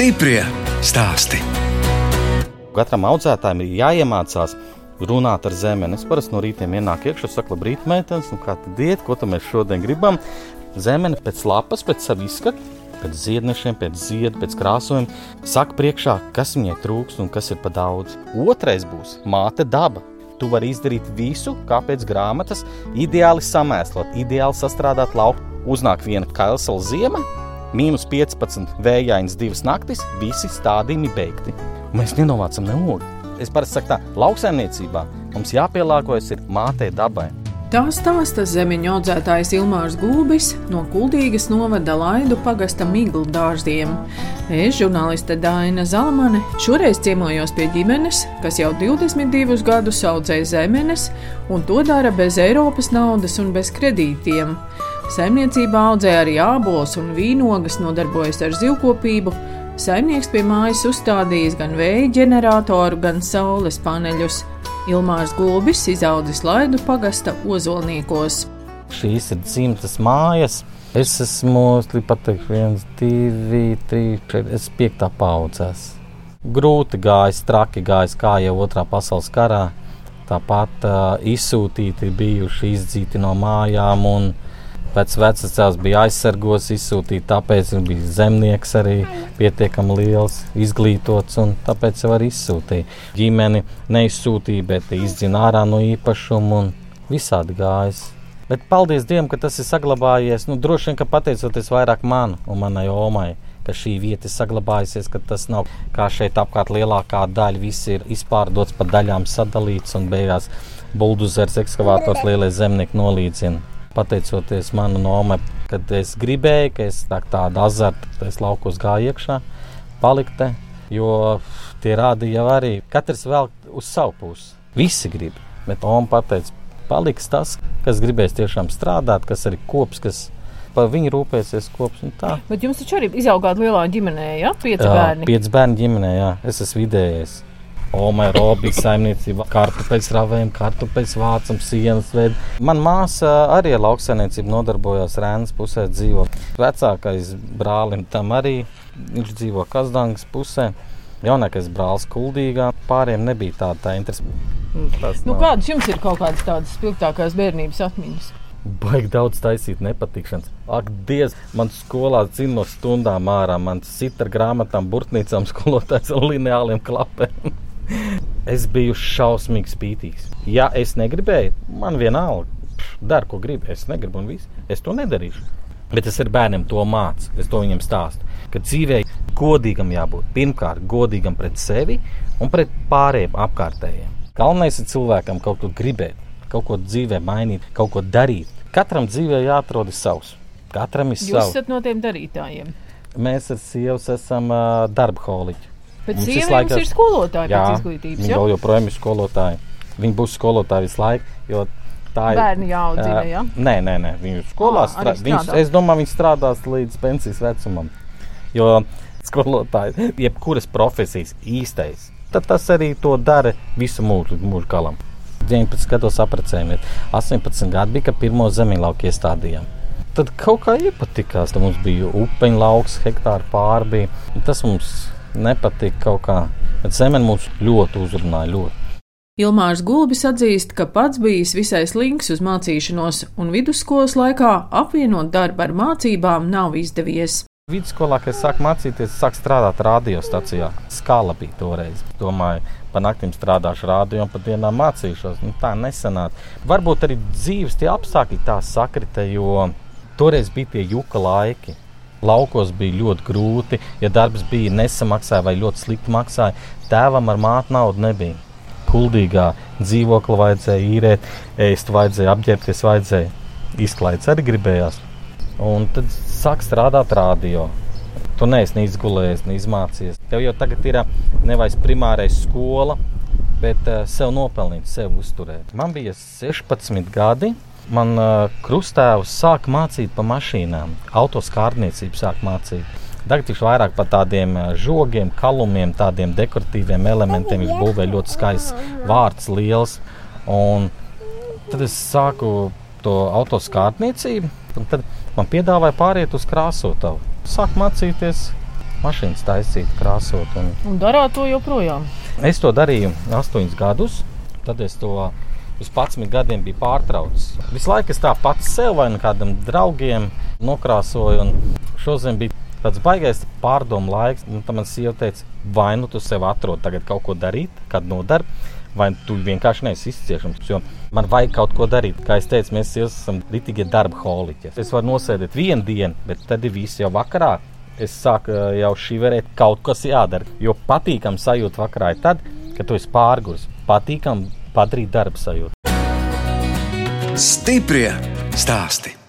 Stiprie stāsti. Katram audzētājam ir jāiemācās runāt ar zemeni. Es parasti no rīta ienāku iekšā, saku, labrīt, meitenes, nu kā tad iet, ko mēs šodien gribam. Zemene pēc lapas, pēc sava izskata, pēc ziednešiem, pēc ziedu, pēc krāsojuma. Saka priekšā, kas viņai trūks un kas ir pa daudz. Otrais būs māte daba. Tu vari izdarīt visu, kā pēc grāmatas, ideāli samēslot, ideāli sastrādāt lauku. Uznāk viena kailsala ziema, mīnus 15, vējainas divas naktis, visi stādījumi beigti. Mēs nenovācam ne ogu. Es parasti saku, tā lauksaimniecībā mums jāpielāgojas mātei dabai. Tā stāsta zemeņu audzētājs Ilmārs Gulbis no Kuldīgas novada Laidu pagasta Miglu dārziem. Es, žurnāliste Daina Zalamane, šoreiz ciemojos pie ģimenes, kas jau 22 gadus audzē zemenes un to dara bez Eiropas naudas un bez kredītiem. Saimniecībā audzē arī ābolus un vīnogas, nodarbojas ar zivkopību. Saimnieks pie mājas uzstādījis gan vēja ģeneratoru, gan saules paneļus. Ilmārs Gulbis izaudzis Laidu pagasta ozolniekos. Šīs ir dzimtas mājas. Es esmu pat viens, divi, trīs, četri, es piektā paudzēs. Grūti gājis, traki gājis, kā jau otrā pasaules karā. Tāpat uh, izsūtīti bijuši izdzīti no mājām, un pēc cēlus bija aizsargos, izsūtīti. Tāpēc bija zemnieks arī pietiekami liels, izglītots, un tāpēc jau arī izsūtīja. Ģimeni neizsūtīja, bet izdzina ārā no īpašuma un visādi gājis. Bet paldies Dievam, ka tas ir saglabājies. Nu, droši vien, ka pateicoties vairāk man un manai omai, ka šī vieta ir saglabājusies, ka tas nav kā šeit apkārt lielākā daļa. Viss ir izpārdots pa daļām, sadalīts un beigās buldozers, ekskavātors, lielie zemnieki nolīdzina pateicoties manam nomai, kad es gribēju, ka es tā, tādu azartu, es laukos gāju iekšā, palikt te, jo tie rādi jau arī katrs vēl uz savu pusi. Visi grib, bet Oma pateica, paliks tas, kas gribēs tiešām strādāt, kas arī kops, kas par viņu rūpēsies kops. Bet jums taču arī izaugāt lielā ģimenē, ja? Pieci bērni. Pieci bērni ģimenē, jā. Es esmu vidējais. Oma ir robija saimniecība, kartupeļs ravējam, kartupeļs vācam, sienas veidu. Man māsa arī ar lauksaimniecību nodarbojās Rēnas pusē dzīvo. Vecākais brālim tam arī, viņš dzīvo Kazdangas pusē. Jaunākais brālis Kuldīgā, pāriem nebija tāda tā interese. Tas nu, kādas jums ir kaut kādas tādas spilgtākās bērnības atmiņas? Baigi daudz taisīt nepatikšanas. Ak, Dievs, man skolā zina no stundām ārā. Man sit ar grāmatām, burtnīcām, skolotājs un lineāliem klapēm. Es biju šausmīgi spītīgs. Ja es negribēju, man vienalga. Dari, ko gribi. Es negribu, un viss. Es to nedarīšu. Bet es ar bērniem to mācu. Es to viņiem stāstu. Ka dzīvē godīgam jābūt. Pirmkārt, godīgam pret sevi un pret pārējiem apkārtējiem. Galvenais ir cilvēkam kaut ko gribēt, kaut ko dzīvē mainīt, kaut ko darīt. Katram dzīvē jāatrod savs. Katram ir savs. Jūs esat no tiem darītājiem. Mēs ar sievu esam uh, darba holiķi. Bet sieva jums ir skolotāja jā, pēc izglītības. Viņa vēl joprojām ir skolotāja. Viņa būs skolotāja visu laiku. Tā ir bērnu jāaudzina. Jā? Nē, nē, nē. Viņa skolā strādā. Viņas, es domāju, viņa strādās līdz pensijas vecumam. Jo skolotāji, jebkuras profesijas īstais, tad tas arī to dara visu mūžu, mūžu galam. 19 gados apprecējamies. 18 gadi bija, kad pirmo zemīlauku iestādījām. Tad kaut kā iepatikās. Tad mums bija upeņu lauks, hektāri pārbija. Tas mums nepatika kaut kā. Bet zemene mums ļoti uzrunāja. Ļoti. Ilmārs Gulbis atzīst, ka pats bijis visai slinks uz mācīšanos, un vidusskolas laikā apvienot darbu ar mācībām nav izdevies. Vidusskolā, kad es sāku mācīties, sāku strādāt radiostacijā. Skala bija toreiz. Domāju, pa naktīm strādāšu rādio un pa dienām mācīšos. Nu, tā nesanāca. Varbūt arī dzīves tie apstākļi tā sakrita, jo toreiz bija tie juka laiki. Laukos bija ļoti grūti, ja darbs bija nesamaksāja vai ļoti slikti maksāja. Tēvam ar mātu naudu nebija. Kuldīgā dzīvokli vajadzēja īrēt, ēst vajadzēja, apģērbties vajadzēja. Izklaides arī gribējās. Un tad sāk strādāt radio. Tu neesi ne izgulējies, ne izmācījies. Tev jau tagad ir nevis primārais skola, bet uh, sev nopelnīt, sev uzturēt. Man bija 16 gadi man uh, krustēvs sāka mācīt par mašīnām, autoskārniecību sāk mācīt. Tagad viņš vairāk par tādiem žogiem, kalumiem, tādiem dekoratīviem elementiem. Viņš būvē ļoti skaists vārds, liels. Un tad es sāku to autoskārniecību, un tad man piedāvāja pāriet uz krāsotavu. Sāk mācīties mašīnas taisīt, krāsot. Un... Un darāt to joprojām? Es to darīju astoņus gadus. Tad es to uz 11 gadiem biju pārtraucis. Visu laiku es tā pats sev vai nu kādam draugiem nokrāsoju. Šodien bija tāds baisais pārdomu laiks. Nu, tad man sieva teica, vai nu tu sev atrodi tagad kaut ko darīt, kādu nodarbi. Vai tu vienkārši neesi izciešams? Jo man vajag kaut ko darīt. Kā jau teicu, mēs esam rītīgi darba holiķi. Es varu nosēdēt vienu dienu, bet tad ir viss jau vakarā. Es sāku jau šī varēt kaut kas jādara. Jo patīkam sajūta vakarā ir tad, kad tu esi pārgājis. Patīkam padarīt darbu sajūtu. Stiprie stāsti!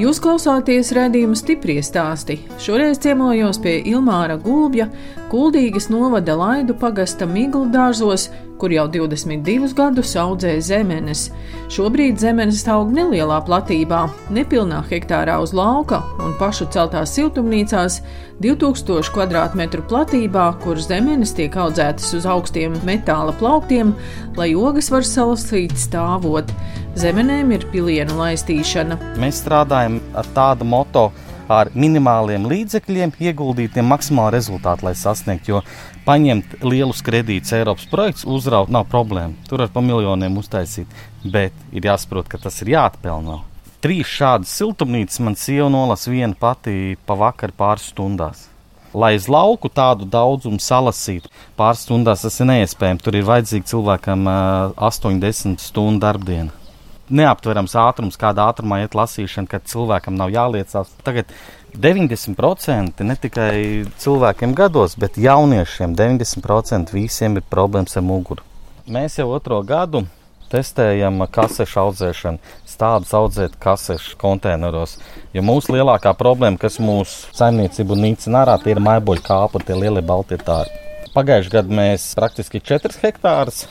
Jūs klausāties redzējuma stipri stāstī. Šoreiz ciemojos pie Ilmāra Gulbja, Kuldīgas novada Laidu pagasta Miglu dārzos, kur jau 22 gadus audzē zemenes. Šobrīd zemenes aug nelielā platībā, nepilnā hektārā uz lauka un pašu celtās siltumnīcās 2000 km2 platībā, kur zemenes tiek audzētas uz augstiem metāla plauktiem, lai ogas var salasīt stāvot. Zemenēm ir pilienu laistīšana. Mēs strādājam ar tādu moto, ar minimāliem līdzekļiem ieguldītiem maksimālu rezultātu, lai sasniegtu. Jo paņemt lielus kredītus Eiropas projekts, uzraut nav problēma. Tur var pa miljoniem uztaisīt, bet ir jāsaprot, ka tas ir jāatpelnā. Trīs šādas siltumnīcas man sieva nolasa viena pati pa vakaru pāris stundās. Lai uz lauku tādu daudzumu salasītu, pāris stundās tas ir neiespējami. Tur ir vajadzīgi cilvēkam uh, 80 stundu darbdiena neaptverams ātrums, kādā ātrumā iet lasīšana, kad cilvēkam nav jāliecās. Tagad 90% ne tikai cilvēkiem gados, bet jauniešiem 90% visiem ir problēmas ar muguru. Mēs jau otro gadu testējam kasešu audzēšanu, stādus audzēt kasešu konteineros. Jo mūsu lielākā problēma, kas mūsu saimniecību nīcina ārā, tie ir maiboļu kāpu, tie lielie balti tāri. Pagājušajā gadā mēs praktiski 4 hektārus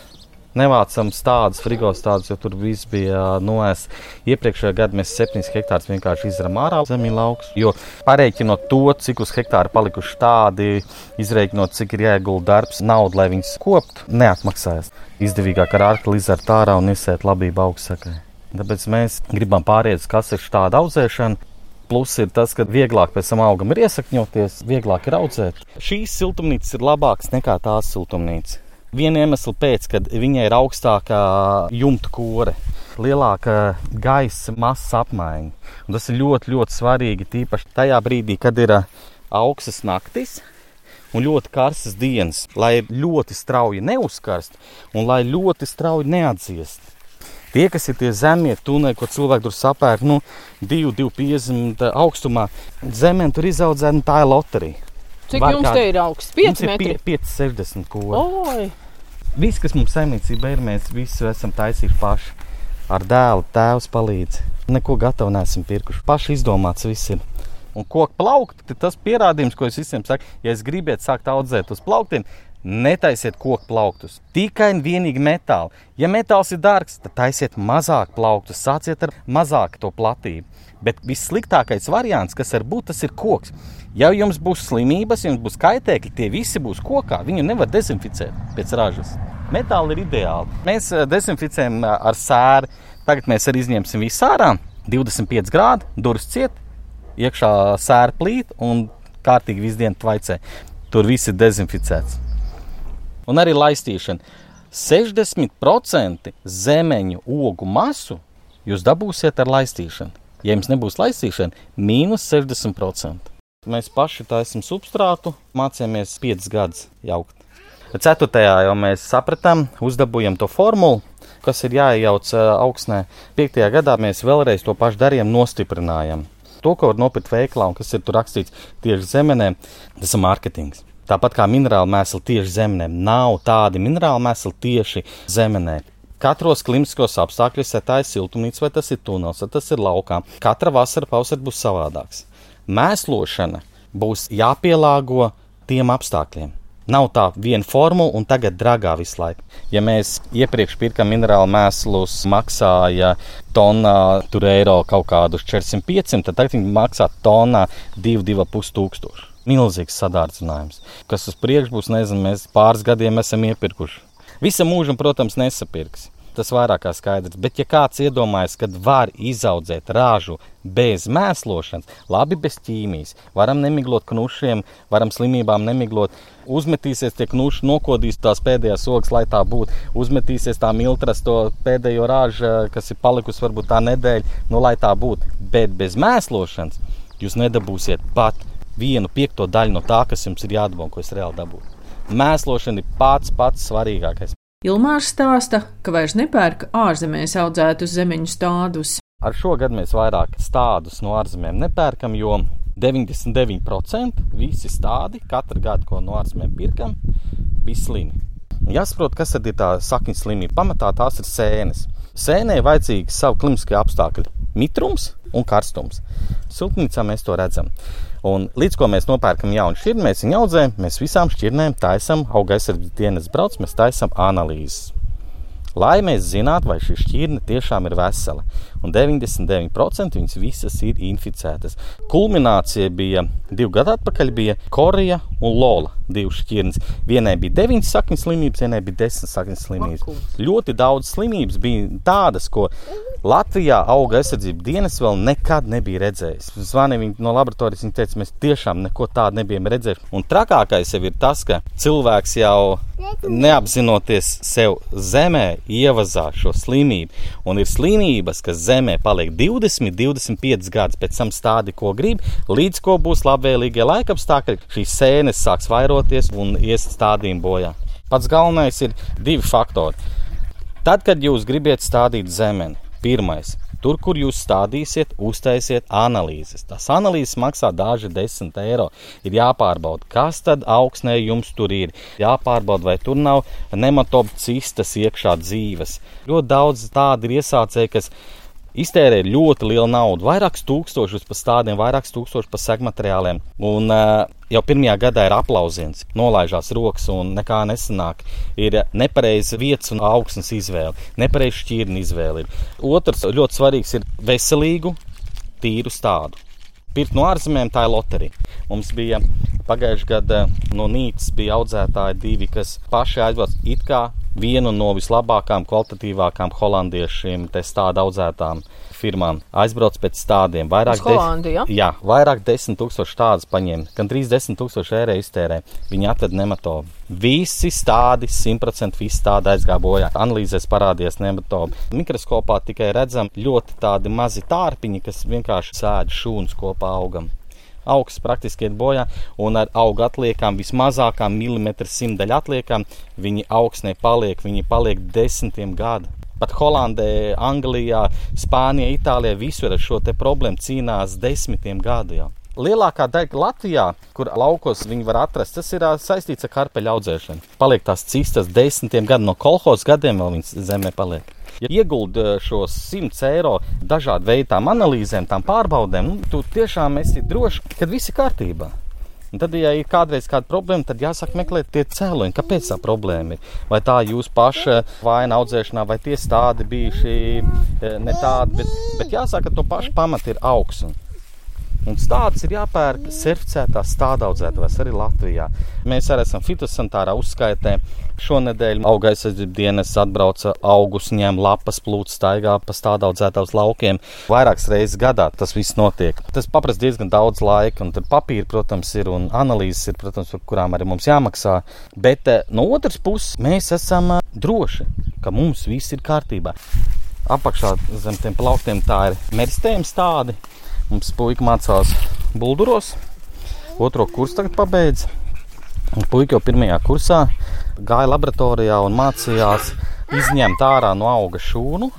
nevācam stādus, frigos stādus, jo tur viss bija noēsts. Iepriekšējā gadā mēs 7 hektārus vienkārši izdarām ārā zemī laukus. Jo pareiķinot to, cik uz hektāra palikuši tādi, izreikinot, cik ir jāiegulda darbs, nauda, lai viņus koptu, neatmaksājas. Izdevīgāk ar ārkli izdarīt ārā un izsēt labību augstsakai. Tāpēc mēs gribam pāriet uz kasešu tādu audzēšanu, Plus ir tas, ka vieglāk pēc tam augam ir iesakņoties, vieglāk ir audzēt. Šīs siltumnīcas ir labākas nekā tās siltumnīcas. Viena iemesla pēc, kad viņai ir augstākā jumta kore, lielāka gaisa masas apmaiņa. Un tas ir ļoti, ļoti svarīgi. Tīpaši tajā brīdī, kad ir augstas naktis un ļoti karstas dienas, lai ļoti strauji neuzkarst un lai ļoti strauji neatdziest. Tie, kas ir tie zemie tuneli, ko cilvēki tur sapērk, nu, 2,50 augstumā, zemē tur izaudzēta, nu, tā ir loterija. Cik Var jums te ir augsts? 5 metri? 5, 60 kūri. Viss, kas mums saimniecībā ir, mēs visu esam taisījuši paši. Ar dēlu, tēvs palīdz. Neko gatavu neesam pirkuši. Paši izdomāts viss ir. Un koku plaukti, tas pierādījums, ko es visiem saku, ja es gribētu sākt audzēt uz plauktiem, Netaisiet koku plauktus, tikai un vienīgi metālu. Ja metāls ir dārgs, tad taisiet mazāk plauktus, sāciet ar mazāku to platību. Bet vissliktākais variants, kas var būt, tas ir koks. Ja jums būs slimības, jums būs kaitēkļi, tie visi būs kokā. Viņu nevar dezinficēt pēc ražas. Metāli ir ideāli. Mēs eh, dezinficējam eh, ar sēru. Tagad mēs arī izņemsim visu ārā. 25 grādi, durvis ciet, iekšā sēra plīt un kārtīgi visu dienu tvaicē. Tur viss ir dezinficēts un arī laistīšana. 60% zemeņu ogu masu jūs dabūsiet ar laistīšanu. Ja jums nebūs laistīšana, mīnus 60%. Mēs paši taisām substrātu, mācījāmies 5 gadus jaukt. Ceturtajā jau mēs sapratām, uzdabūjām to formulu, kas ir jāiejauc augsnē. Piektajā gadā mēs vēlreiz to pašu darījām, nostiprinājām. To, ko var nopirkt veiklā un kas ir tur rakstīts tieši zemenē, tas ir mārketings. Tāpat kā minerāli mēsli tieši zemnēm, nav tādi minerāli mēsli tieši zemenē. Katros klimatiskos apstākļos, ja tā ir siltumnīca, vai tas ir tunels, vai tas ir laukā, katra vasara pavasara būs savādāks. Mēslošana būs jāpielāgo tiem apstākļiem. Nav tā viena formula un tagad dragā visu laiku. Ja mēs iepriekš pirkām minerālu mēslus, maksāja tonā tur eiro kaut kādus 400-500, tad tagad viņi maksā tonā 2-2,5 tūkstoši milzīgs sadārdzinājums. Kas uz priekšu būs, nezinu, mēs pāris gadiem esam iepirkuši. Visam mūžam, protams, nesapirks. Tas vairāk kā skaidrs. Bet, ja kāds iedomājas, ka var izaudzēt rāžu bez mēslošanas, labi bez ķīmijas, varam nemiglot knušiem, varam slimībām nemiglot, uzmetīsies tie knuši, nokodīs tās pēdējās ogas, lai tā būtu, uzmetīsies tā miltras, to pēdējo rāžu, kas ir palikusi varbūt tā nedēļa, nu lai tā būtu. Bet bez mēslošanas jūs nedabūsiet pat vienu piekto daļu no tā, kas jums ir jādabū, ko es reāli dabūju. Mēslošana ir pats pats svarīgākais. Ilmārs stāsta, ka vairs nepērk ārzemēs audzētus zemeņu stādus. Ar šo gadu mēs vairāk stādus no ārzemēm nepērkam, jo 99% visi stādi katru gadu, ko no ārzemēm pirkam, bija slimi. Jāsaprot, kas ir tā sakņu slimība. Pamatā tās ir sēnes. Sēnē vajadzīgi savu klimatiskie apstākļi - mitrums un karstums. Siltumnīcā mēs to redzam. Un līdz ko mēs nopērkam jaunu šķirni, mēs viņu audzējam, mēs visām šķirnēm taisām auga aizsardzības dienas brauc, mēs taisām analīzes. Lai mēs zinātu, vai šī šķirne tiešām ir vesela. Un 99% viņas visas ir inficētas. Kulminācija bija divi gadi atpakaļ, bija Koreja un Lola. Divas šķirnes. Vienai bija 9 sakņu slimības, vienai bija 10 sakņu slimības. Vakus. Ļoti daudz slimības bija tādas, ko Latvijā auga aizsardzība dienas vēl nekad nebija redzējis. Zvanīja no laboratorijas, viņi teica, mēs tiešām neko tādu nebijām redzējuši. Un trakākais jau ir tas, ka cilvēks jau neapzinoties sev zemē, ievazā šo slimību. Un ir slimības, kas zemē paliek 20, 25 gadus pēc tam stādi, ko grib, līdz ko būs labvēlīgie laikapstākļi. Šīs sēnes sāks vairoties un ies stādījumi bojā. Pats galvenais ir divi faktori. Tad, kad jūs gribat stādīt zemeni, pirmais. Tur, kur jūs stādīsiet, uztaisiet analīzes. Tās analīzes maksā daži desmit eiro. Ir jāpārbauda, kas tad augsnē jums tur ir. Jāpārbauda, vai tur nav nematobu cistas iekšā dzīves. Ļoti daudz tādu ir iesācēji, kas iztērē ļoti lielu naudu, vairākus tūkstošus par stādiem, vairākus tūkstošus par segmateriāliem. Un uh, jau pirmajā gadā ir aplausiens, nolaižās rokas un nekā nesanāk. Ir nepareiza vietas un augsnes izvēle, nepareiza šķirne izvēle. Ir. Otrs ļoti svarīgs ir veselīgu, tīru stādu. Pirkt no ārzemēm tā ir loterija. Mums bija pagājušajā gadā no Nīcas bija audzētāji divi, kas paši aizbrauc it kā vienu no vislabākajām, kvalitatīvākajām holandiešiem, stāda audzētām firmām. Aizbrauc pēc stādiem. Vairāk Holandi, ja? Jā, vairāk desmit tūkstoši tādas paņēma. Gan 30 tūkstoši eiro iztērē. Viņi atrada nematobu. Visi stādi, 100% visi stādi aizgāja bojā. Analīzēs parādījās nematobu. Mikroskopā tikai redzam ļoti tādi mazi tārpiņi, kas vienkārši sēž šūnas kopā augam augsts praktiski iet bojā, un ar auga atliekām, vismazākām milimetra simtaļa atliekām, viņi augsnē paliek, viņi paliek desmitiem gadu. Pat Holandē, Anglijā, Spānijā, Itālijā visur ar šo problēmu cīnās desmitiem gadu. Jau. Lielākā daļa Latvijā, kur laukos viņi var atrast, tas ir saistīts ar karpeļu audzēšanu. Paliek tās cistas desmitiem gadu no kolhozes gadiem, vēl viņas zemē paliek. Ja ieguldi šos 100 eiro dažādu veidu tām analīzēm, tām pārbaudēm, nu, tu tiešām esi drošs, ka viss ir kārtībā. Un tad, ja ir kādreiz kāda problēma, tad jāsāk meklēt tie cēloņi, kāpēc tā problēma ir. Vai tā jūs paša vaina audzēšanā, vai tie stādi bijuši eh, ne tādi, bet, bet jāsaka, ka to pašu pamatu ir augsts. Un stāsts ir jāpērk certificētās stādaudzētājs arī Latvijā. Mēs arī esam fitosanitārā uzskaitē. Šonadēļ auga aizsardzības dienas atbrauca augus, ņem lapas, plūts, staigā pa stādaudzētājus laukiem. Vairākas reizes gadā tas viss notiek. Tas paprasa diezgan daudz laika, un tad papīri, protams, ir un analīzes ir, protams, par kurām arī mums jāmaksā. Bet eh, no otras puses mēs esam eh, droši, ka mums viss ir kārtībā. Apakšā zem tiem plauktiem tā ir meristējuma stādi. Mums puika mācās Bulduros, otro kursu tagad pabeidz. Puika jau pirmajā kursā gāja laboratorijā un mācījās izņemt ārā no auga šūnu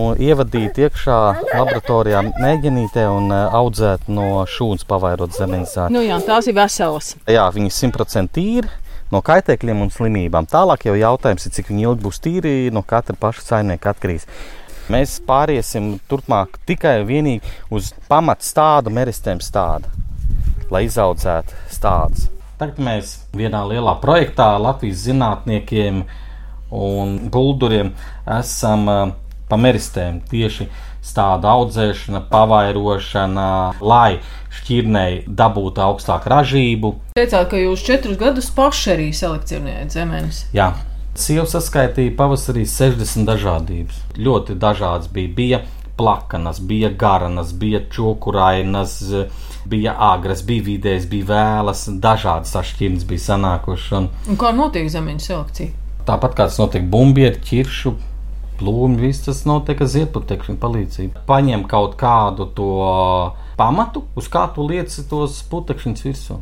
un ievadīt iekšā laboratorijā mēģinītē un eh, audzēt no šūnas pavairot zemeņas. Nu jā, tās ir veselas. Jā, viņi ir simtprocentīgi tīri. No kaitēkļiem un slimībām. Tālāk jau jautājums ir, cik ilgi būs tīri no katra paša saimnieka atkarīgs. Mēs pāriesim turpmāk tikai un vienīgi uz pamatu stādu, meristēm stādu, lai izaudzētu stādus. Tagad mēs vienā lielā projektā Latvijas zinātniekiem un bulduriem esam uh, pa meristēm tieši stāda audzēšana, pavairošana, lai šķirnei dabūtu augstāku ražību. Teicāt, ka jūs četrus gadus paši arī selekcionējat zemenes. Jā, Sieva saskaitīja pavasarī 60 dažādības. Ļoti dažādas bija. bija plakanas, bija garanas, bija čokurainas, bija agras, bija vidējas, bija vēlas, dažādas atšķirības bija sanākušas. Un... Un kā notiek zemeņu selekcija? Tāpat kā tas notiek bumbieri, ķiršu, plūmi, viss tas notiek ar ziedputekšņu palīdzību. Paņem kaut kādu to pamatu, uz kā tu lieci tos putekšņus virsū.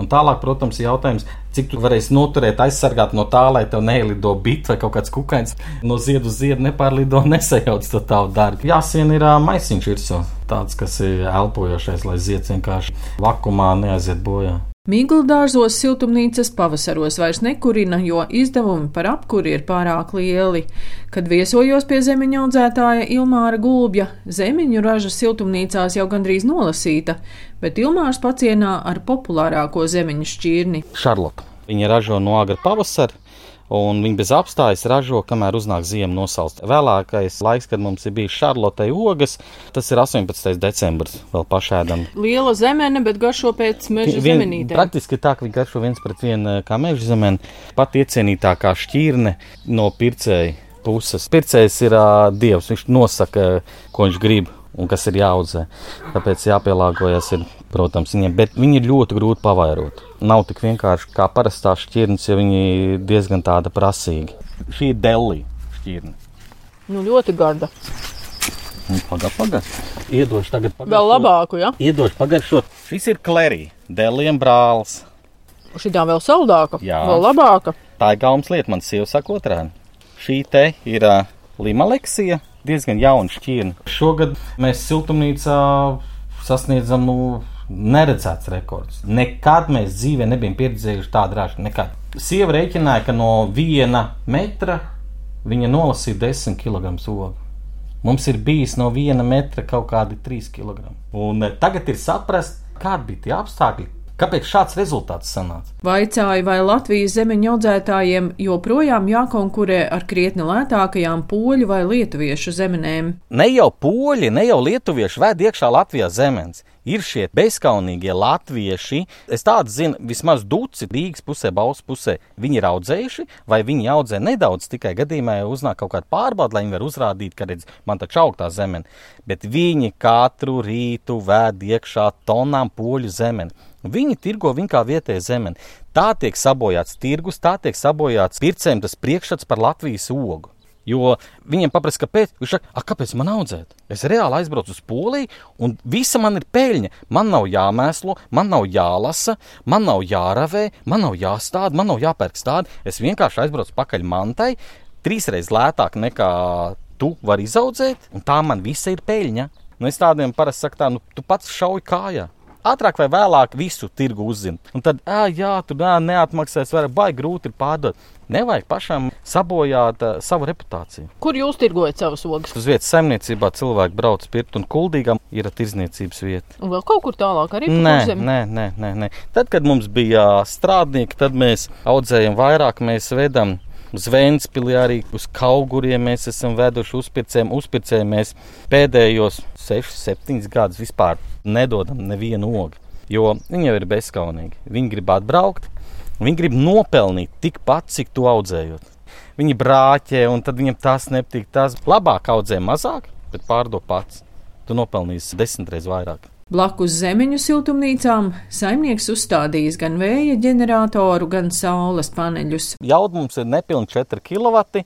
Un tālāk, protams, ir jautājums, cik tu varēsi noturēt, aizsargāt no tā, lai tev neilido bits vai kaut kāds kukainis no ziedu uz ziedu nepārlido, nesajauc to tavu darbu. Jāsien ir maisiņš virsū, tāds, kas ir elpojošais, lai zieds vienkārši vakumā neaiziet bojā. Mīgldārzos siltumnīcas pavasaros vairs nekurina, jo izdevumi par apkuri ir pārāk lieli. Kad viesojos pie zemeņa audzētāja Ilmāra Gulbja, zemeņu raža siltumnīcās jau gandrīz nolasīta, bet Ilmārs pacienā ar populārāko zemeņu šķirni. Šarlota. Viņa ražo no agra pavasara, un viņi bez apstājas ražo, kamēr uznāk ziema nosalst. Vēlākais laiks, kad mums ir bijis Šarlotei ogas, tas ir 18. decembris, vēl pašēdam. Liela zemene, bet garšo pēc meža Vien- zemenītēm. Praktiski tā, ka viņi garšo viens pret vienu eh, kā meža zemene, pat iecienītākā šķirne no pircēja puses. Pircējs ir uh, dievs, viņš nosaka, ko viņš grib un kas ir jāaudzē. Tāpēc jāpielāgojas, ir, protams, viņiem, bet viņi ir ļoti grūti pavairot. Nav tik vienkārši kā parastā šķirnes, jo viņi diezgan tāda prasīgi. Šī ir Delija šķirne. Nu, ļoti garda. Pagaid, pagaid. Iedošu tagad Vēl pagaršot. labāku, ja? Iedošu pagaršot. Šis ir klerī, Delija brālis. Šī tā vēl saldāka, Jā. vēl labāka. Tā ir galvenā lieta, man sieva saka, otrādi. Šī te ir uh, limaleksija, diezgan jauna šķirne. Šogad mēs siltumnīcā sasniedzam nu, neredzēts rekords. Nekad mēs dzīvē nebijām pieredzējuši tādu ražu. Nekad. Sieva rēķināja, ka no viena metra viņa nolasīja 10 kg ogu. Mums ir bijis no viena metra kaut kādi 3 kg. Un tagad ir saprast, kādi bija tie apstākļi, kāpēc šāds rezultāts sanāca. Vaicāja, vai Latvijas zemeņu audzētājiem joprojām jākonkurē ar krietni lētākajām poļu vai lietuviešu zemenēm. Ne jau poļi, ne jau lietuvieši ved iekšā Latvijā zemes. Ir šie bezskaunīgie latvieši. Es tādu zinu, vismaz duci Rīgas pusē, Bausas pusē. Viņi ir audzējuši, vai viņi audzē nedaudz tikai gadījumā, ja uznāk kaut kāda pārbauda, lai viņi var uzrādīt, ka redz, man taču augtā zeme. Bet viņi katru rītu ved iekšā tonām poļu zemeni. Viņi tirgo viņu kā vietējā zemē. Tā tiek sabojāts tirgus, tā tiek sabojāts pircējiem tas priekšstats par Latvijas ogu. Jo viņiem paprasta, kāpēc. Viņš saka, "A, kāpēc man audzēt? Es reāli aizbraucu uz Poliju, un visa man ir peļņa. Man nav jāmēslo, man nav jālasa, man nav jāravē, man nav jāstāda, man nav jāpērk stādi. Es vienkārši aizbraucu pakaļ mantai, trīsreiz lētāk nekā tu vari izaudzēt, un tā man visa ir peļņa. Nu, es tādiem parasti saku, tā, nu, tu pats šauj kājā. Ātrāk vai vēlāk visu tirgu uzzina. Un tad, ah, jā, tur nē, neatmaksās, vai baigi grūti ir pārdot. Nevajag pašam sabojāt uh, savu reputāciju. Kur jūs tirgojat savus ogas? Uz vietas saimniecībā cilvēki brauc pirkt, un kuldīgam ir tirzniecības vieta. Un vēl kaut kur tālāk arī Nē, nē, nē, nē, nē. Tad, kad mums bija strādnieki, tad mēs audzējam vairāk, mēs vedam. Vēnspili arī uz Kauguriem mēs esam veduši uzpircējiem. Uzpircējiem mēs pēdējos 6, 7 gadus vispār nedodam nevienu ogu. Jo viņi jau ir bezskaunīgi. Viņi grib atbraukt, viņi grib nopelnīt tikpat, cik to audzējot. Viņi brāķē, un tad viņam tas nepatīk. Tas labāk audzē mazāk, bet pārdod pats. Tu nopelnīsi desmit reizes vairāk. Blakus zemeņu siltumnīcām saimnieks uzstādījis gan vēja ģeneratoru, gan saules paneļus. Jauda mums ir nepilni 4 kW.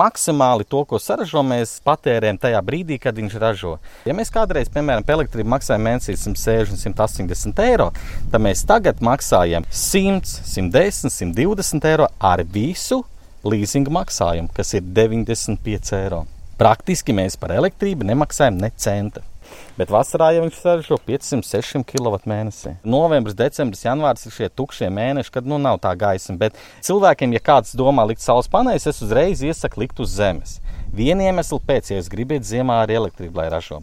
Maksimāli to, ko saražo, mēs patērējam tajā brīdī, kad viņš ražo. Ja mēs kādreiz, piemēram, par elektrību maksājam mēnesī 160, 180 eiro, tad mēs tagad maksājam 100, 110, 120 eiro ar visu leasinga maksājumu, kas ir 95 eiro. Praktiski mēs par elektrību nemaksājam ne centa. Bet vasarā jau viņš saražo 500-600 kW mēnesī. Novembris, decembris, janvārs ir šie tukšie mēneši, kad nu nav tā gaisma. Bet cilvēkiem, ja kāds domā likt saules paneļus, es uzreiz iesaku likt uz zemes. Viena iemesla pēc, ja jūs gribat ziemā arī elektrību, lai ražo.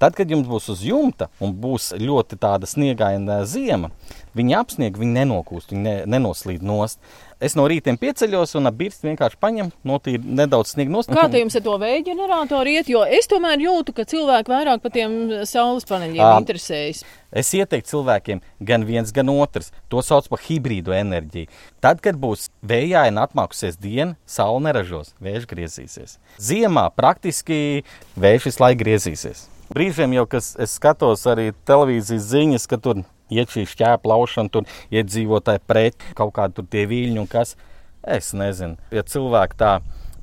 Tad, kad jums būs uz jumta un būs ļoti tāda sniegaina zima, viņi apsnieg, viņi nenokūst, viņi ne, nenoslīd nost. Es no rīta pieceļos un ap birstu vienkārši paņemu, notīru nedaudz sniegu nost. Kā jums ar to vēja ģeneratoru iet? Jo es tomēr jūtu, ka cilvēki vairāk par tiem saules paneļiem Ā. interesējas. Es ieteiktu cilvēkiem gan viens, gan otrs. To sauc par hibrīdu enerģiju. Tad, kad būs vējaina atmākusies diena, saule neražos, vējš griezīsies. Ziemā praktiski vējš visu laiku griezīsies. Brīžiem jau, kas es skatos arī televīzijas ziņas, ka tur iet šī šķēpa laušana, tur iedzīvotāji pret kaut kādu tie viļņi un kas. Es nezinu, ja cilvēki tā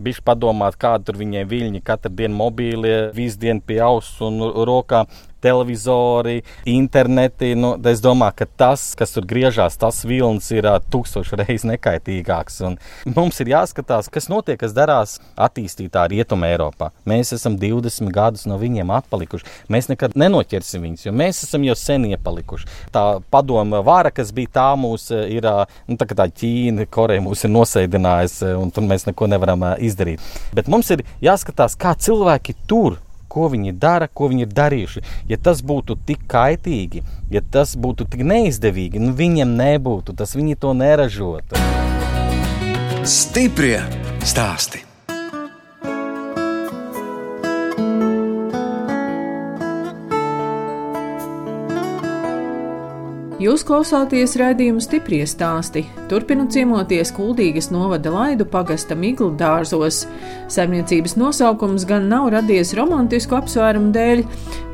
bišķi padomāt, kāda tur viņiem viļņi, katru dienu mobīlie, visu dienu pie auss un rokā televizori, interneti. Nu, es domāju, ka tas, kas tur griežās, tas vilnis ir ā, tūkstoši reizes nekaitīgāks. Un mums ir jāskatās, kas notiek, kas darās attīstītā Rietumē Eiropā. Mēs esam 20 gadus no viņiem atpalikuši. Mēs nekad nenoķersim viņus, jo mēs esam jau sen iepalikuši. Tā padoma vara, kas bija tā mūs, ā, ir nu, tā, tā Ķīna, Koreja mūs ir nosēdinājusi, un tur mēs neko nevaram izdarīt. Bet mums ir jāskatās, kā cilvēki tur ko viņi dara, ko viņi ir darījuši. Ja tas būtu tik kaitīgi, ja tas būtu tik neizdevīgi, nu viņiem nebūtu, tas viņi to neražotu. Stiprie stāsti. Jūs klausāties raidījuma stiprie stāsti. Turpinot ciemoties Kuldīgas novada laidu pagasta Migla dārzos. Saimniecības nosaukums gan nav radies romantisku apsvērumu dēļ,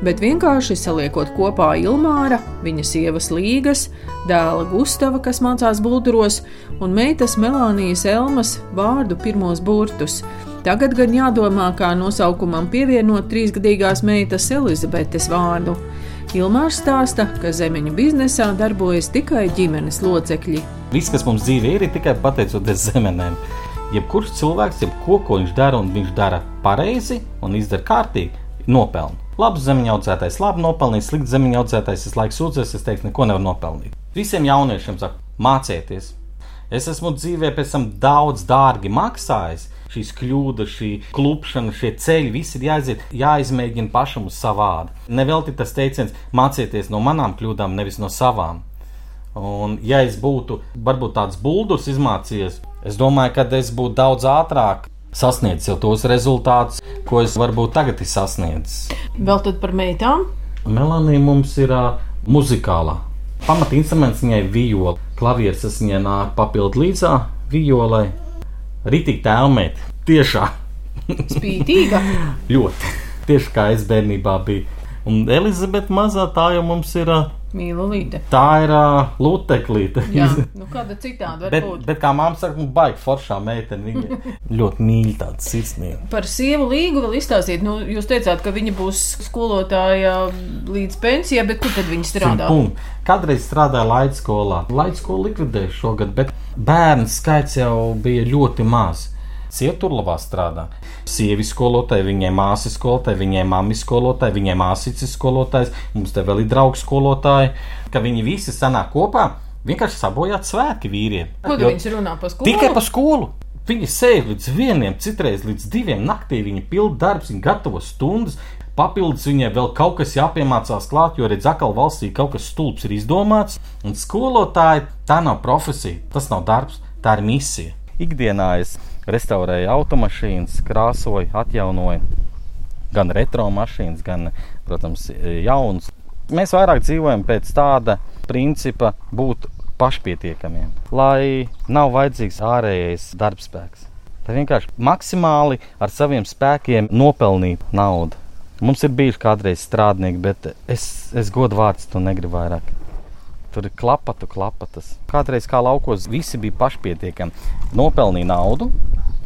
bet vienkārši saliekot kopā Ilmāra, viņa sievas Līgas, dēla Gustava, kas mācās bulduros, un meitas Melānijas Elmas vārdu pirmos burtus. Tagad gan jādomā, kā nosaukumam pievienot trīsgadīgās meitas Elizabetes vārdu. Ilmārs stāsta, ka zemeņu biznesā darbojas tikai ģimenes locekļi. Viss, kas mums dzīvē ir, ir tikai pateicoties zemenēm. Jebkurš cilvēks, jebko, ko viņš dara, un viņš dara pareizi un izdara kārtīgi, nopelna. Labs zemeņu audzētājs, labi nopelnījis, slikts zemeņu audzētājs, es laiku sūdzēs, es teiktu, neko nevar nopelnīt. Visiem jauniešiem saka, mācieties! Es esmu dzīvē pēc tam daudz dārgi maksājis. Šīs kļūdas, šī klupšana, šie ceļi, viss ir jāiziet, jāizmēģina pašam uz savādi. Nevelti tas teiciens, mācieties no manām kļūdām, nevis no savām. Un, ja es būtu varbūt tāds buldurs izmācījies, es domāju, ka es būtu daudz ātrāk sasniedzis jau tos rezultātus, ko es varbūt tagad esmu sasniedzis. Vēl tad par meitām? Melānija mums ir uh, muzikālā. Pamatinstruments viņai ir viola. Klavieres viņai nāk papildu līdzā violai. Ritīgi tēlmēt. Tiešām Spītīga. ļoti. Tieši kā es bērnībā biju. Un Elizabete mazā tā jau mums ir. Ā, Mīlulīte. Tā ir uh, luteklīte. Jā, nu kāda citāda var Bet, būt? bet kā māte saka, nu, baigi foršā meitene. Viņa ļoti mīl tādu sirsnību. Par sievu līgu vēl izstāstīt. Nu, jūs teicāt, ka viņa būs skolotāja līdz pensijai, bet kur tad viņa strādā? Pum. Kādreiz strādāja Latvijas skolā. Latvijas skola likvidēja šogad, bet bērnu skaits jau bija ļoti maz. Sieva tur labā strādā. Sievi skolotāji, viņai māsas skolotāji, viņai mammas skolotāji, viņai māsīcis skolotājs, mums te vēl ir draugs skolotāji, ka viņi visi sanāk kopā. Vienkārši sabojāt svētki vīriem. Ko viņš runā par skolu? Tikai par skolu. Viņi sēž līdz vienam, citreiz līdz diviem naktī. Viņi pilda darbus, viņi gatavo stundas. Papildus viņai vēl kaut kas jāpiemācās klāt, jo redz, atkal valstī kaut kas stulbs ir izdomāts. Un skolotāji tā nav profesija, tas nav darbs, tā ir misija. Ikdienā es restaurēju automašīnas, krāsoju, atjaunoju gan retro mašīnas, gan, protams, jaunas. Mēs vairāk dzīvojam pēc tāda principa būt pašpietiekamiem, lai nav vajadzīgs ārējais darbspēks. Tā vienkārši maksimāli ar saviem spēkiem nopelnīt naudu. Mums ir bijuši kādreiz strādnieki, bet es, es godu vārds to negribu vairāk. Tur ir klapatu, klapatas. Kādreiz kā laukos visi bija pašpietiekami. Nopelnīja naudu.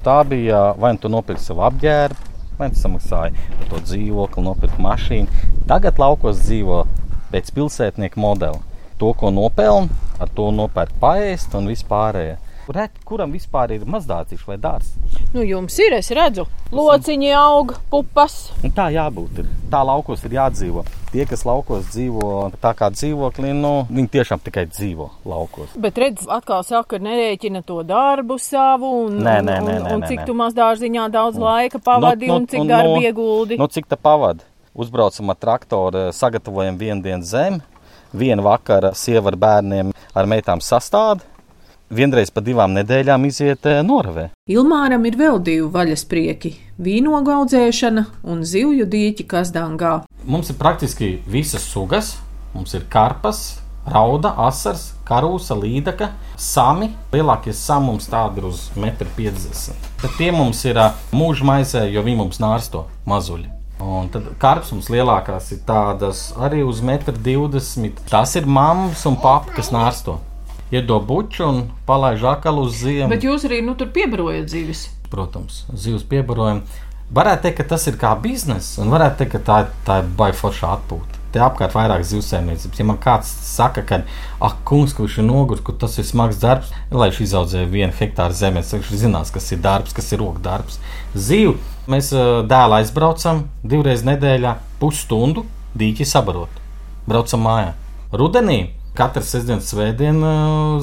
Tā bija vai nu tu nopirki savu apģērbu, vai tu samaksāji par to dzīvokli, nopirki mašīnu. Tagad laukos dzīvo pēc pilsētnieka modela. To, ko nopelna, ar to nopērk paēst un vispārējais. Reti, kuram vispār ir mazdācīši vai dārsts? Nu, jums ir, es redzu, lociņi aug, pupas. Un tā jābūt. Ir. Tā laukos ir jādzīvo. Tie, kas laukos dzīvo tā kā dzīvoklī, nu, viņi tiešām tikai dzīvo laukos. Bet redz, atkal saka, nerēķina to darbu savu, un, Nē, un, nē, nē, un, nē, un nē, cik tu maz dārziņā daudz laika pavadi, Nu, un nu, cik un darba nu, ieguldi. Nu, cik tā pavada? Uzbraucam ar traktoru, sagatavojam vienu dienu zemi, vienu vakaru sieva ar bērniem, ar meitām sastādi. Vienreiz pa divām nedēļām iziet eh, noravē. Ilmāram ir vēl divi vaļas prieki - vīnogu audzēšana un zivju dīķi Kazdangā. Mums ir praktiski visas sugas. Mums ir karpas, rauda, asars, karūsa, līdaka, sami. Lielākie sami mums tādi ir uz 1,50 m. Tad tie mums ir ā, mūža maizē, jo viņi mums nārsto mazuļi. Un tad karps mums lielākās ir tādas arī uz 1,20 m. Tas ir mammas un papa, kas nārsto. Iedod buču un palaiž akalu uz ziemu. Bet jūs arī nu, tur piebarojat zivis. protams, zivs piebarojam. Varētu teikt, ka tas ir kā bizness, un varētu teikt, ka tā, tā ir baigta forša atpūta. Te apkārt vairāk zivsēmniecības. Ja man kāds saka, ka, ah, kungs, kurš ir noguris, ka tas ir smags darbs, lai viņš izaudzē vienu hektāru zemes, viņš zinās, kas ir darbs, kas ir roka darbs. Zivu mēs ā, dēlu aizbraucam divreiz nedēļā, pusstundu dīķi sabarot. Braucam mājā. Rudenī katru sestdienu, svētdienu ā,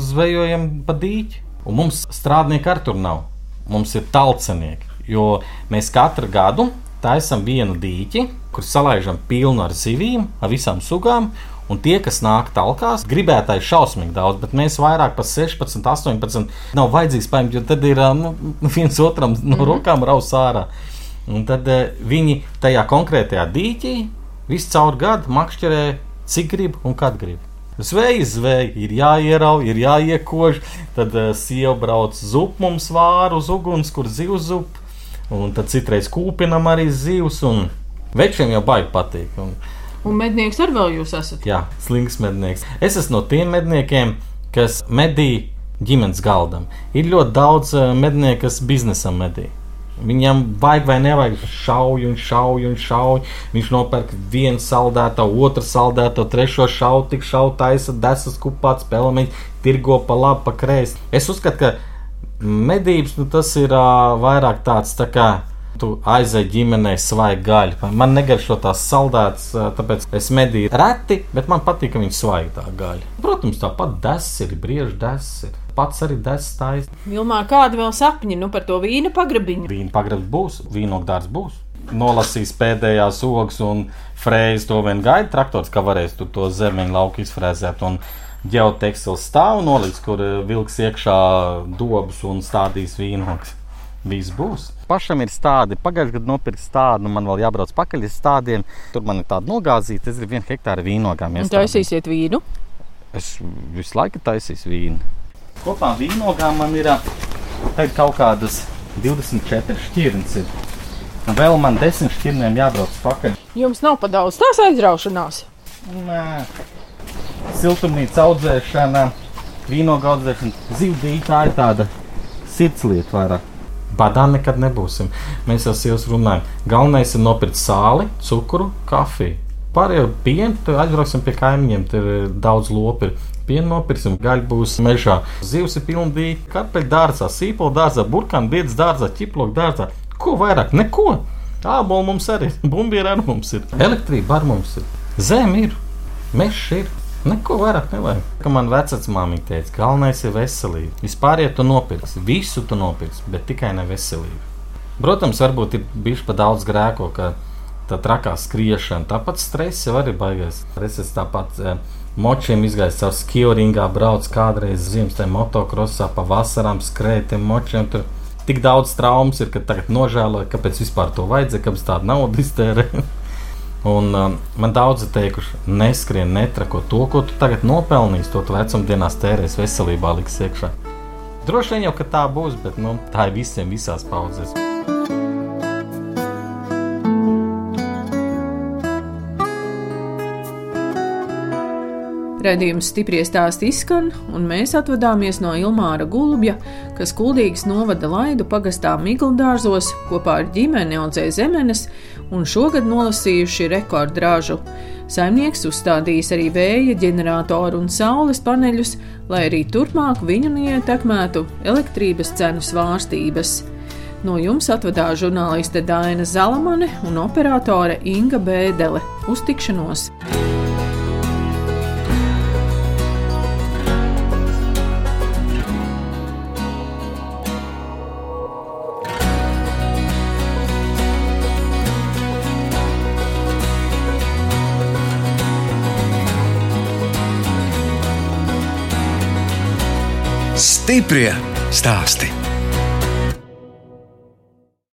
zvejojam pa dīķi, un mums strādnieki ar tur nav. Mums ir talcenieki, jo mēs katru gadu taisam vienu dīķi, kur salaižam pilnu ar zivīm, ar visām sugām. Un tie, kas nāk talkās, gribētāji šausmīgi daudz, bet mēs vairāk par 16, 18 nav vajadzīgs paņemt, jo tad ir ā, nu, viens otram no rokām raus ārā. Un tad eh, viņi tajā konkrētajā dīķī visu caur gadu makšķerē, cik grib un kad grib. Zveja, zveja, ir jāierauj, ir jāiekož. Tad uh, sieva brauc zupu mums vāru uz uguns, kur zivs zup. Un tad citreiz kūpinam arī zivs. Un večiem jau baigi patīk. Un, Un mednieks arī vēl jūs esat. jā, slings mednieks. Es esmu no tiem medniekiem, kas medī ģimenes galdam. Ir ļoti daudz uh, mednieku, kas biznesam medī. Viņam vajag vai nevajag šauj un šauj un šauj. Viņš nopērk vienu saldēto, otru saldēto, trešo šauju, tik šauju, taisa desas kupā, spēlē, tirgo pa labi, pa kreisi. Es uzskatu, ka medības nu, tas ir uh, vairāk tāds tā kā. Tu aizej ģimenē svaigi gaļu. Man negaršo tās saldētas, tāpēc es medīju reti, bet man patīk, ka viņi svaigi tā gaļa. Protams, tāpat desa ir, brieža desa ir. Pats arī desa taisa. Vilmā, kādi vēl sapņi nu, par to vīna pagrabiņu? Vīna pagrabs būs, vīnogdārs būs. Nolasīs pēdējās ogas un frēzes to vien gaida traktors, ka varēs tur to zemeņu lauku izfrēzēt. Un ģeotekstils stāv nolicis, kur eh, vilks iekšā dobus un stādīs vīnogas. Viss būs. Pašam ir stādi. Pagājušajā gadā nopirkt stādu, nu man vēl jābrauc pakaļ uz stādiem. Tur man ir tāda nogāzīta, es gribu vienu hektāru vīnogām. Iestādīt. taisīsiet vīnu. Es visu laiku taisīju vīnu. Kopā vīnogām man ir tagad kaut kādas 24 šķirnes. Ir. Un vēl man 10 šķirnēm jābrauc pakaļ. Jums nav pa daudz tās aizraušanās. Nē, siltumnīca audzēšana, vīnogu audzēšana, zivdīte tā ir tāda sirdslieta vairāk. Badā nekad nebūsim. Mēs jau sievas runājam. Galvenais ir nopirkt sāli, cukuru, kafiju. Pārējo pienu, tad aizbrauksim pie kaimiņiem. Tur ir daudz lopu. Pienu nopirksim, gaļa būs mežā. Zivs ir pilna dīķa, karpeļu dārzā, sīpola dārzā, burkānu biedras dārzā, ķiploku dārzā. Ko vairāk? Neko. Ābolu mums arī ir, bumbieri arī mums ir. Elektrība arī mums ir. Zeme ir, mežs ir. Neko vairāk nevajag. Kā man vecmāmiņa teica, galvenais ir veselība. Vispār, ja tu nopirksi, visu tu nopirksi, bet tikai ne veselību. Protams, varbūt ir bijis pa daudz grēko, ka tā trakā skriešana, tāpat stress jau arī baigās. Es esmu tāpat eh, močiem izgājis caur skioringā, brauc kādreiz ziemas tajā motokrosā, pa vasarām skrējot močiem. Tur tik daudz traumas ir, ka tagad nožēloju, kāpēc vispār to vajadzēja, kāpēc tādu naudu iztērēt. Un um, man daudz ir teikuši, neskrien, netrako to, ko tu tagad nopelnīsi, to vecumdienās tērēs veselībā liks iekšā. Droši vien jau, tā būs, bet nu, tā ir visiem visās paudzēs. Radījums stipri stāsti izskan, un mēs atvadāmies no Ilmāra Gulbja, kas Kuldīgas novada laidu pagastā Migldārzos kopā ar ģimeni audzē zemenes un šogad nolasījuši rekorddražu. Saimnieks uzstādījis arī vēja ģeneratoru un saules paneļus, lai arī turpmāk viņu neietekmētu elektrības cenu svārstības. No jums atvadās žurnāliste Dāna Zalamane un operātore Inga Bēdele. Uz tikšanos! Stiprie stāsti.